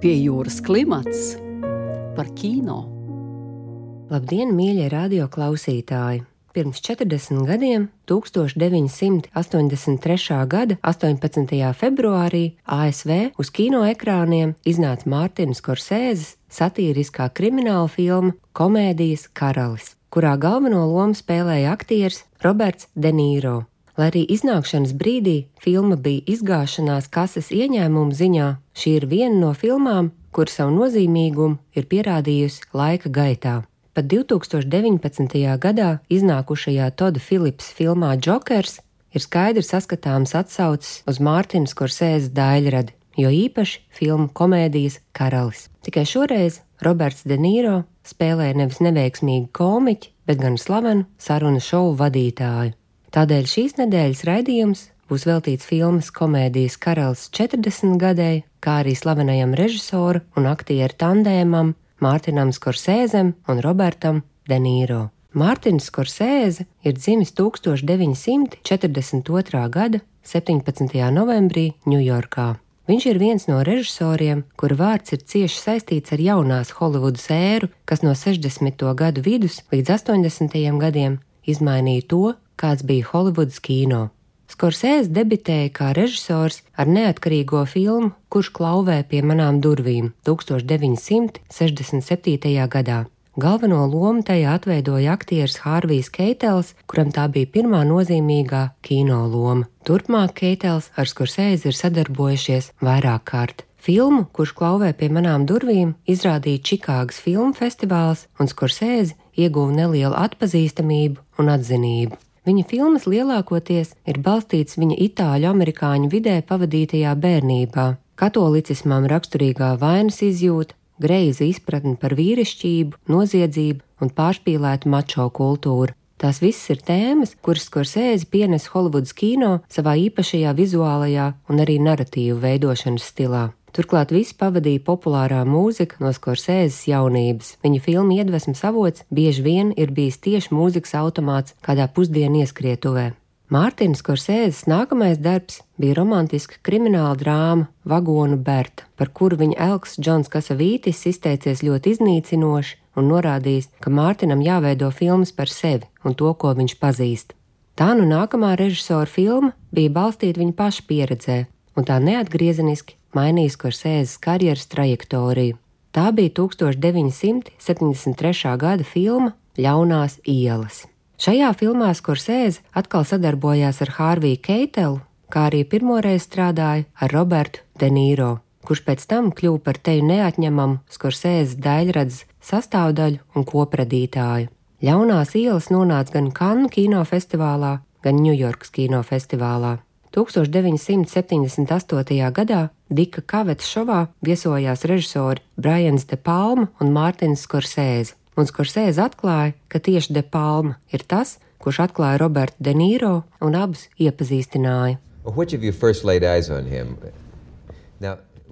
pie jūras klimats par kino. Labdien, mīļie radioklausītāji! Pirms 40 gadiem, 1983. gada 18. februārī, ASV uz kino ekrāniem iznāca Mārtiņas Korsēzes satīriskā krimināla filma Komēdijas karalis, kurā galveno lomu spēlēja aktieris Roberts Denīro. Lai arī iznākšanas brīdī filma bija izgāšanās kases ieņēmumu ziņā, šī ir viena no filmām, kur savu nozīmīgumu ir pierādījusi laika gaitā. Pat 2019. gadā iznākušajā Toda Philips filmā Jokers ir skaidri saskatāms atsaucis uz Mārtiņas Korsēzes daļradi, jo īpaši filmu komēdijas Karalis. Tikai šoreiz Roberts De Niro spēlēja nevis neveiksmīgu komiķi, bet gan slavenu sarunu šovu vadītāju. Tādēļ šīs nedēļas raidījums būs veltīts filmas komēdijas Karalis 40 gadēji, kā arī slavenajam režisoru un aktieru tandēmam Mārtiņam Skorsēzem un Robertam Denīro. Mārtiņš Skorsēze ir dzimis 1942. gada 17. novembrī Ņujorkā. Viņš ir viens no režisoriem, kura vārds ir cieši saistīts ar jaunās Holivudas ēru, kas no 60. gadu vidus līdz 80. gadiem izmainīja to, kāds bija Holivudas kino. Skorsēs debitēja kā režisors ar neatkarīgo filmu Kurš klauvē pie manām durvīm 1967. gadā. Galveno lomu tajā atveidoja aktieris Hārvijs Keitels, kuram tā bija pirmā nozīmīgā kino loma. Turpmāk Keitels ar Skorsēzi ir sadarbojušies vairāk kārt. Filmu, kurš klauvē pie manām durvīm, izrādīja Čikāgas filmu festivāls, un Skorsēzi ieguva nelielu atpazīstamību un atzinību. Viņa filmas lielākoties ir balstītas viņa itāļu-amerikāņu vidē pavadītajā bērnībā, katolicismam raksturīgā vainas izjūta, greiza izpratne par vīrišķību, noziedzību un pārspīlētu mačo kultūru. Tās visas ir tēmas, kuras Skorsēzi pienes Holivudas kino savā īpašajā vizuālajā un arī narratīvu veidošanas stilā. Turklāt viss pavadīja populārā mūzika no Skorsēzes jaunības. Viņa filmu iedvesmas avots bieži vien ir bijis tieši mūzikas automāts kādā pusdienu ieskrietuvē. Mārtiņa Skorsēzes nākamais darbs bija romantiska krimināla drāma Vagonu Berta, par kuru viņa elks Džons Kasavītis izteicies ļoti iznīcinoši un norādījis, ka Mārtiņam jāveido filmas par sevi un to, ko viņš pazīst. Tā nu nākamā režisora filma bija balstīta viņa paša pieredzē, un tā neatgriezeniski mainījis Korsēzes karjeras trajektoriju. Tā bija 1973. gada filma Ļaunās ielas. Šajā filmā Korsēze atkal sadarbojās ar Hārviju Keitelu, kā arī pirmoreiz strādāja ar Robertu Denīro, kurš pēc tam kļuva par teju neatņemamu Skorsēzes daļradas sastāvdaļu un kopradītāju. Ļaunās ielas nonāca gan Kannu kinofestivālā, gan Ņujorkas kinofestivālā. 1978. gadā Dika Kavets šovā viesojās režisori Brians De Palma un Mārtiņš Skorsēze, un Skorsēze atklāja, ka tieši De Palma ir tas, kurš atklāja Robertu De Niro un abus iepazīstināja.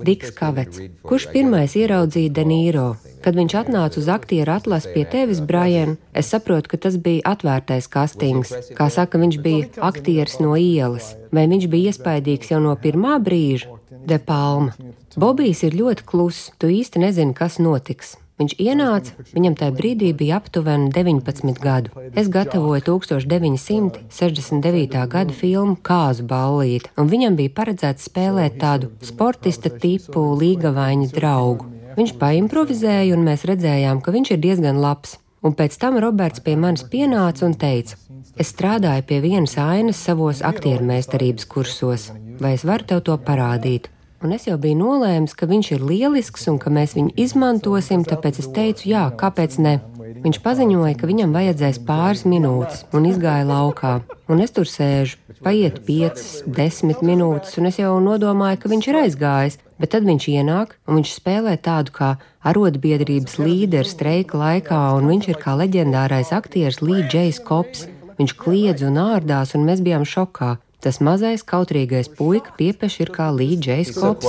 Diks Kavets, kurš pirmais ieraudzīja Denīro. Kad viņš atnāca uz aktieru atlases pie tevis, Brian, es saprotu, ka tas bija atvērtais kastings. Kā saka, viņš bija aktieris no ielas. Vai viņš bija iespaidīgs jau no pirmā brīža? De Palma. Bobijs ir ļoti kluss, tu īsti nezini, kas notiks. Viņš ienāca, viņam tajā brīdī bija aptuveni 19 gadu. Es gatavoju 1969. gada filmu Kāzu ballīti, un viņam bija paredzēts spēlēt tādu sportista tipu līgavaņu draugu. Viņš paimprovizēja, un mēs redzējām, ka viņš ir diezgan labs. Un pēc tam Roberts pie manis pienāca un teica: Es strādāju pie vienas ainas savos aktiermēstarības kursos, vai es varu tev to parādīt? Un es jau biju nolēmis, ka viņš ir lielisks un ka mēs viņu izmantosim, tāpēc es teicu, jā, kāpēc ne? Viņš paziņoja, ka viņam vajadzēs pāris minūtes un izgāja laukā. Un es tur sēžu, paiet 5, 10 minūtes, un es jau nodomāju, ka viņš ir aizgājis. Bet tad viņš ienāk un viņš spēlē tādu kā arotbiedrības līderi streika laikā, un viņš ir kā leģendārais aktieris Līdžejs Kops. Viņš kliedz un ārdās, un mēs bijām šokā. Tas mazais kautrīgais puika piepeši ir kā Līdžejs Kops.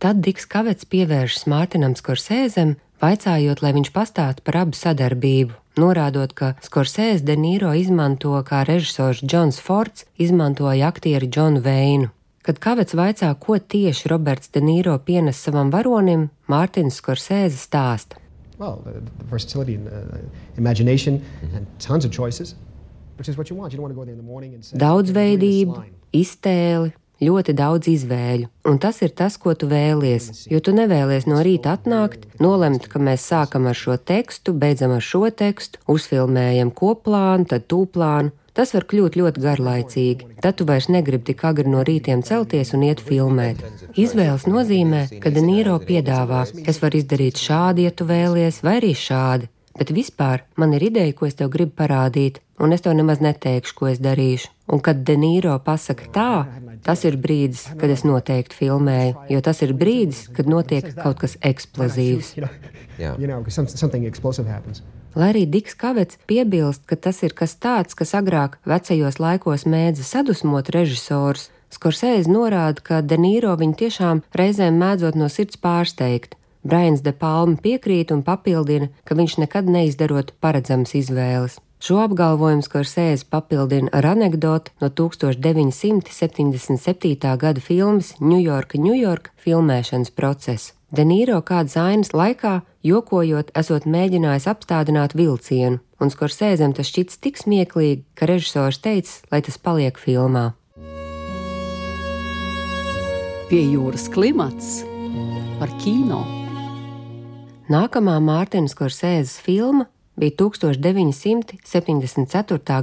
Tad Diks Kavets pievēršas Mārtiņam Skorsēzem, vaicājot, lai viņš pastāst par abu sadarbību, norādot, ka Skorsēze De Niro izmanto kā režisors Džons Fords izmantoja aktieri Džonu Veinu. Kad Kavets vaicā, ko tieši Roberts De Nīro pienes savam varonim, Mārtiņš Skorsēze stāsta. Well, the, the versatility and uh, imagination mm-hmm. and tons of choices, which is what you want. You don't want to go there in the morning and say, Daudzveidība, iztēli, ļoti daudz izvēļu, un tas ir tas, ko tu vēlies. Jo tu nevēlies no rīta atnākt, nolemt, ka mēs sākam ar šo tekstu, beidzam ar šo tekstu, uzfilmējam koplānu, tad tūplānu. Tas var kļūt ļoti garlaicīgi. Tad tu vairs negribi tik agri no rītiem celties un iet filmēt. Izvēles nozīmē, ka Danīro piedāvā, es varu izdarīt šādi, ja tu vēlies, vai arī šādi. Bet vispār man ir ideja, ko es tev gribu parādīt, un es tev nemaz neteikšu, ko es darīšu. Un kad Denīro pasaka tā, tas ir brīdis, kad es noteikti filmēju, jo tas ir brīdis, kad notiek kaut kas eksplozīvs. Yeah. Lai arī Diks Kavets piebilst, ka tas ir kas tāds, kas agrāk vecajos laikos mēdza sadusmot režisors, Skorsēze norāda, ka Denīro viņu tiešām reizēm mēdzot no sirds pārsteigt. Brains de Palma piekrīt un papildina, ka viņš nekad neizdarot paredzamas izvēles. Šo apgalvojumu Skorsēze papildina ar anekdoti no 1977. gada filmas New York filmēšanas procesa. Denīro kādas ainas laikā, jokojot, esot mēģinājis apstādināt vilcienu, un Skorsēzem tas šķits tik smieklīgi, ka režisors teica, lai tas paliek filmā. Pie jūras klimats par kino. Nākamā Mārtiņa Skorsēzes filma bija 1974.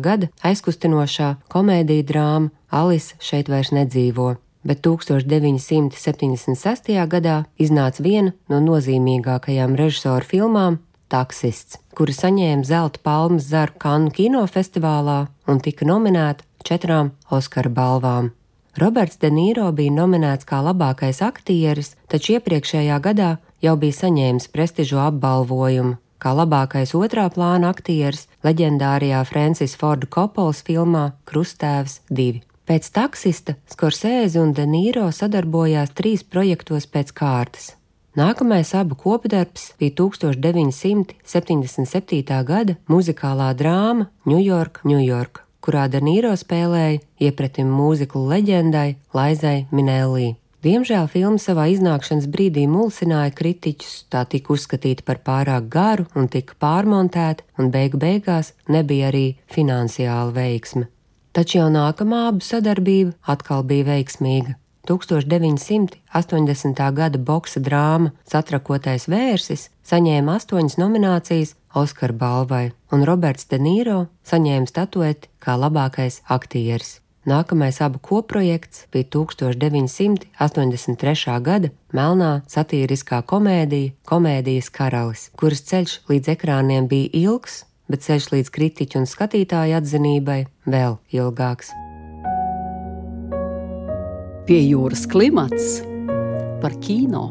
gada aizkustinošā komēdija drāma Alise šeit vairs nedzīvo bet 1976. gadā iznāca viena no nozīmīgākajām režisora filmām - Taksists, kura saņēma zelta palmas zaru Kannu kinofestivālā un tika nominēta četrām Oskara balvām. Roberts De Nīro bija nominēts kā labākais aktieris, taču iepriekšējā gadā jau bija saņēmis prestižu apbalvojumu, kā labākais otrā plāna aktieris leģendārajā Francis Forda Kopols filmā Krustēvs 2. Pēc taksista Skorsēze un Denīro sadarbojās trīs projektos pēc kārtas. Nākamais abu kopdarbs bija 1977. gada muzikālā drāma New York, New York, kurā Denīro spēlēja iepratim mūziklu leģendai Laizai Minēlī. Diemžēl filma savā iznākšanas brīdī mulsināja kritiķus, tā tika uzskatīta par pārāk garu un tika pārmontēta, un beigu beigās nebija arī finansiāla veiksme taču jau nākamā abu sadarbība atkal bija veiksmīga. 1980. gada boxa drāma Satrakotais vērsis saņēma astoņas nominācijas Oskara balvai, un Roberts De Nīro saņēma statueti kā labākais aktieris. Nākamais abu koprojekts bija 1983. gada melnā satīriskā komēdija Komēdijas karalis, kuras ceļš līdz ekrāniem bija ilgs bet ceļš līdz kritiķu un skatītāju atzinībai vēl ilgāks. Pie jūras klimats par kino.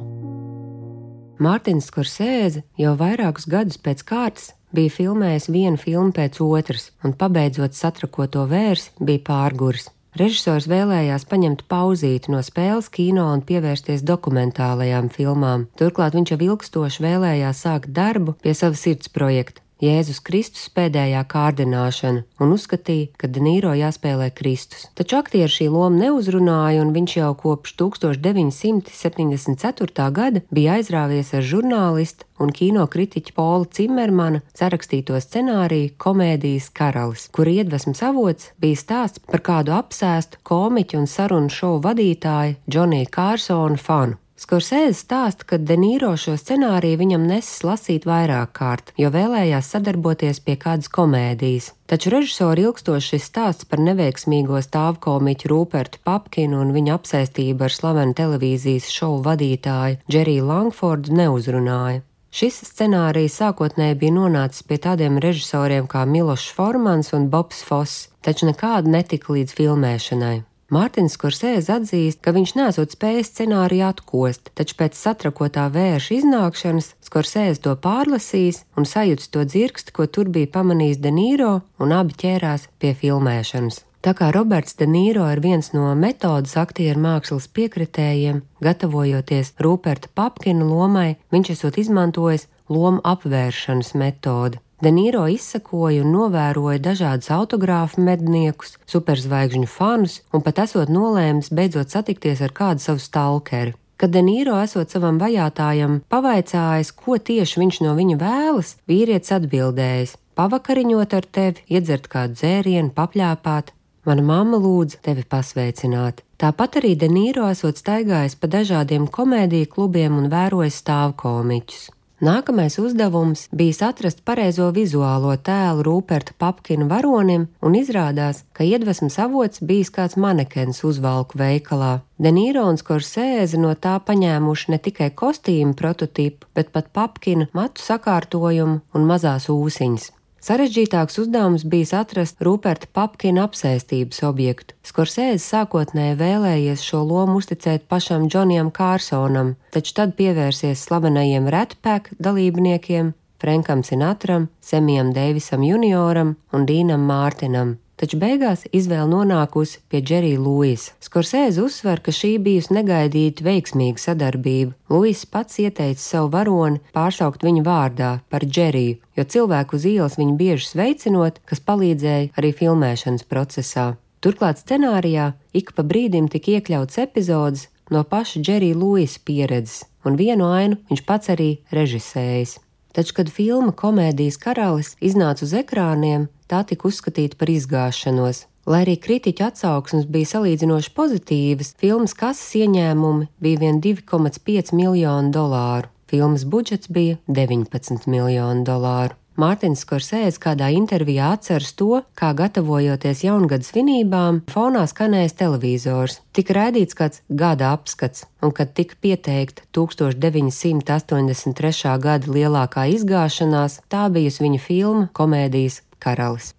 Mārtiņš Skorsēze jau vairākus gadus pēc kārtas bija filmējis vienu filmu pēc otras, un pabeidzot satrakoto vērsi, bija pārgurs. Režisors vēlējās paņemt pauzīti no spēles kino un pievērsties dokumentālajām filmām. Turklāt viņš jau ilgstoši vēlējās sākt darbu pie sava sirds projekta Jēzus Kristus pēdējā kārdināšana un uzskatīja, ka Denīro jāspēlē Kristus. Taču aktieru šī loma neuzrunāja, un viņš jau kopš 1974. gada bija aizrāvies ar žurnālistu un kino kritiķu Polu Cimermana sarakstīto scenāriju komēdijas Karalis, kur iedvesmas avots bija stāsts par kādu apsēstu komiķu un sarunu šovu vadītāju Džoniju Kārsonu fanu. Skorsēze stāsta, ka Denīro šo scenāriju viņam nesis lasīt vairāk kārt, jo vēlējās sadarboties pie kādas komēdijas. Taču režisora ilgstoši šis stāsts par neveiksmīgo stāvkomiķu Rūpertu Papkinu un viņa apsēstību ar slavenu televīzijas šovu vadītāju Džeriju Langfordu neuzrunāja. Šis scenārijs sākotnēji bija nonācis pie tādiem režisoriem kā Milošs Formans un Bobs Foss, taču nekāda netika līdz filmēšanai. Mārtiņš Korsēns atzīst, ka viņš nesot spējis scenāriju atkost, taču pēc satrakotā vērša iznākšanas Korsēns to pārlasīs un sajūts to dzirksti, ko tur bija pamanījis Denīro, un abi ķērās pie filmēšanas. Tā kā Roberts De Nīro ir viens no metodas aktieru mākslas piekritējiem, gatavojoties Rūperta Papkina lomai, viņš esot izmantojis lomu apvēršanas metodi. Denīro izsakoja un novēroja dažādus autogrāfu medniekus, superzvaigžņu fanus un pat esot nolēmis beidzot satikties ar kādu savu stalkeri. Kad Denīro esot savam vajātājam pavaicājis, ko tieši viņš no viņa vēlas, vīrietis atbildējis: Pavakariņot ar tevi, iedzert kādu dzērienu, papļāpāt. Mana mamma lūdza tevi pasveicināt. Tāpat arī Denīro esot staigājis pa dažādiem komēdiju klubiem un vērojis stāvkomiķus. Nākamais uzdevums bija atrast pareizo vizuālo tēlu Rūperta Papkina varonim, un izrādās, ka iedvesmas avots bijis kāds manekens uzvalku veikalā. Denīro un Skorsēze no tā paņēmuši ne tikai kostīmu prototipu, bet pat Papkina matu sakārtojumu un mazās ūsiņas. Sarežģītāks uzdevums bija atrast Ruperta Papkina apsēstības objektu. Skorsēzes sākotnēji vēlējies šo lomu uzticēt pašam Džonijam Kārsonam, taču tad pievērsies slavenajiem Redpack dalībniekiem Frankam Sinatram, Semijam Deivisam junioram un Dīnam Mārtinam taču beigās izvēle nonākusi pie Džerija Lūisa. Skorsēze uzsver, ka šī bijusi negaidīta veiksmīga sadarbība. Lūis pats ieteica savu varoni pārsaukt viņu vārdā par Džeriju, jo cilvēku uz ielas viņu bieži sveicinot, kas palīdzēja arī filmēšanas procesā. Turklāt scenārijā ik pa brīdim tika iekļauts epizodes no paša Džerija Lūisa pieredzes, un vienu ainu viņš pats arī režisējis. Taču, kad filma Komēdijas karalis iznāca uz ekrāniem, tā tika uzskatīta par izgāšanos. Lai arī kritiķu atsauksmes bija salīdzinoši pozitīvas, filmas kases ieņēmumi bija vien 2,5 miljonu dolāru. Filmas budžets bija 19 miljonu dolāru. Mārtiņš Skorsēns kādā intervijā atceras to, kā gatavojoties jaungada svinībām, fonā skanējis televizors. Tika raidīts kāds gada apskats, un kad tika pieteikta 1983. gada lielākā izgāšanās, tā bijusi viņa filma komēdijas Karalis.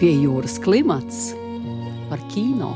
Pie jūras klimats par kino.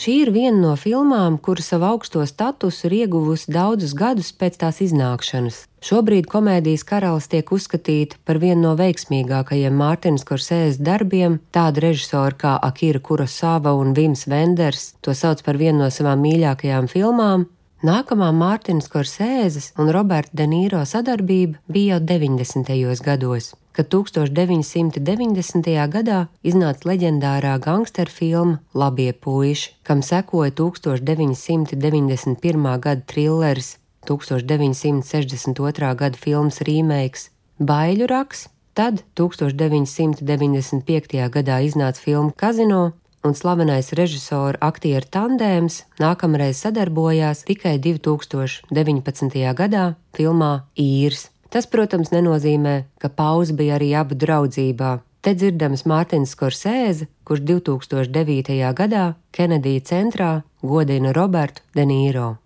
Šī ir viena no filmām, kura savu augsto statusu ir ieguvusi daudzus gadus pēc tās iznākšanas. Šobrīd komēdijas karalis tiek uzskatīta par vienu no veiksmīgākajiem Mārtiņas Korsēzes darbiem. Tāda režisora kā Akira Kurosava un Vims Venders to sauc par vienu no savām mīļākajām filmām. Nākamā Mārtiņas Korsēzes un Roberta Denīro sadarbība bija jau 90. gados kad 1990. gadā iznāca leģendārā gangsteru filma Labie puiši, kam sekoja 1991. gada trilleris, 1962. gada filmas remake Baiļu raks, tad 1995. gadā iznāca filma Kazino, un slavenais režisora aktieru tandēms nākamreiz sadarbojās tikai 2019. gadā filmā Īrs. Tas, protams, nenozīmē, ka pauze bija arī abu draudzībā. Te dzirdams Mārtiņš Skorsēze, kurš 2009. gadā Kenedija centrā godina Robertu De Nīro.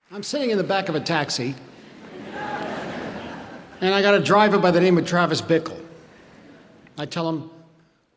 And I got a driver by the name of Travis Bickle. I tell him,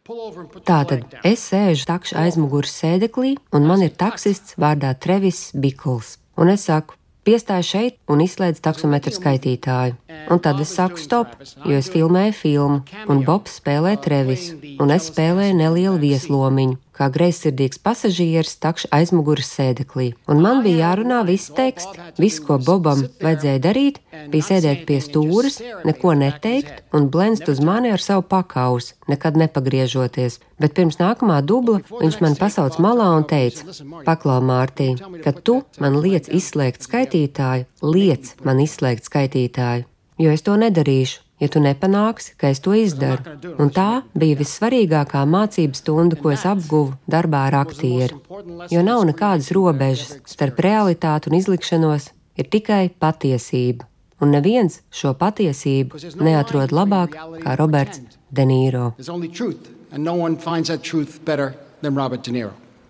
Tātad es sēžu takša aizmugures sēdeklī, un man ir taksists vārdā Trevis Bikls. Un es saku, piestāja šeit un izslēdz taksometru skaitītāju. Un tad es saku stop, jo es filmēju filmu, un Bobs spēlē Trevisu, un es spēlēju nelielu vieslomiņu, kā greizsirdīgs pasažieris takš aizmugures sēdeklī. Un man bija jārunā viss teksts, viss, ko Bobam vajadzēja darīt, bija sēdēt pie stūres, neko neteikt un blenst uz mani ar savu pakausu, nekad nepagriežoties. Bet pirms nākamā dubla viņš man pasauc malā un teica: Paklau, Mārtī, ka tu man liec izslēgt skaitītāju, liec man izslēgt skaitītāju, jo es to nedarīšu ja tu nepanāksi, ka es to izdaru. Un tā bija vissvarīgākā mācības stunda, ko es apguvu darbā ar aktieru. Jo nav nekādas robežas starp realitāti un izlikšanos, ir tikai patiesība. Un neviens šo patiesību neatrod labāk kā Roberts Denīro.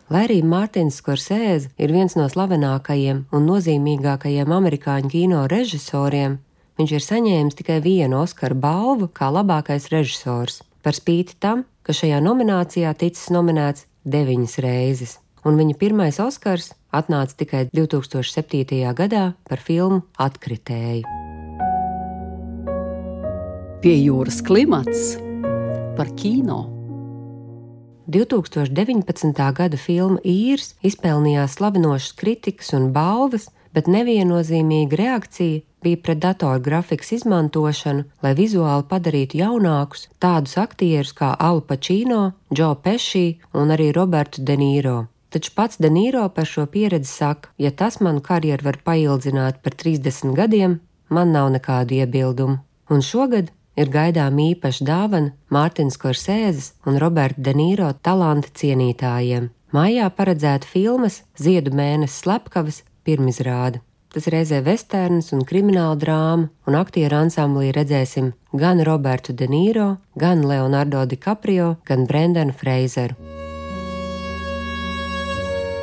Lai arī Mārtiņš Skorsēze ir viens no slavenākajiem un nozīmīgākajiem amerikāņu kino režisoriem, viņš ir saņēmis tikai vienu Oskara balvu kā labākais režisors, par spīti tam, ka šajā nominācijā ticis nominēts deviņas reizes, un viņa pirmais Oskars atnāca tikai 2007. gadā par filmu Atkritēju. Pie jūras klimats par kino. 2019. gada filma Īrs izpelnījās slavinošas kritikas un balvas, bet neviennozīmīga reakcija bija pret datoru grafikas izmantošanu, lai vizuāli padarītu jaunākus tādus aktierus kā Al Pacino, Joe Pesci un arī Robertu De Niro. Taču pats De Niro par šo pieredzi saka, ja tas manu karjeru var paildzināt par 30 gadiem, man nav nekādu iebildumu. Un šogad ir gaidām īpaša dāvana Mārtiņas Korsēzes un Roberta De Niro talanta cienītājiem. Mājā paredzēta filmas Ziedu mēnesis slepkavas pirmizrāde. Tas reizē westerns un krimināla drāma, un aktieru ansamblī redzēsim gan Robertu De Niro, gan Leonardo DiCaprio, gan Brendanu Freizeru.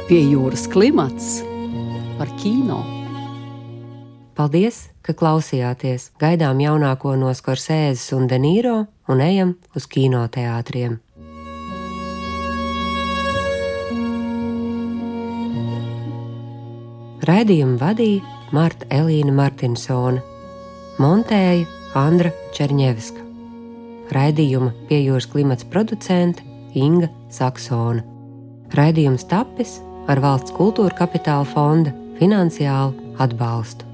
Pie jūras klimats par kino. Paldies, ka klausījāties! Gaidām jaunāko no Skorsēzes un Denīro un ejam uz kinoteātriem! Raidījumu vadīja Marta Elīna Martinsone, montēja Andra Černievska. Raidījuma pie jūras klimats producente Inga Saksona. Raidījums tapis ar valsts kultūra kapitāla fonda finansiālu atbalstu.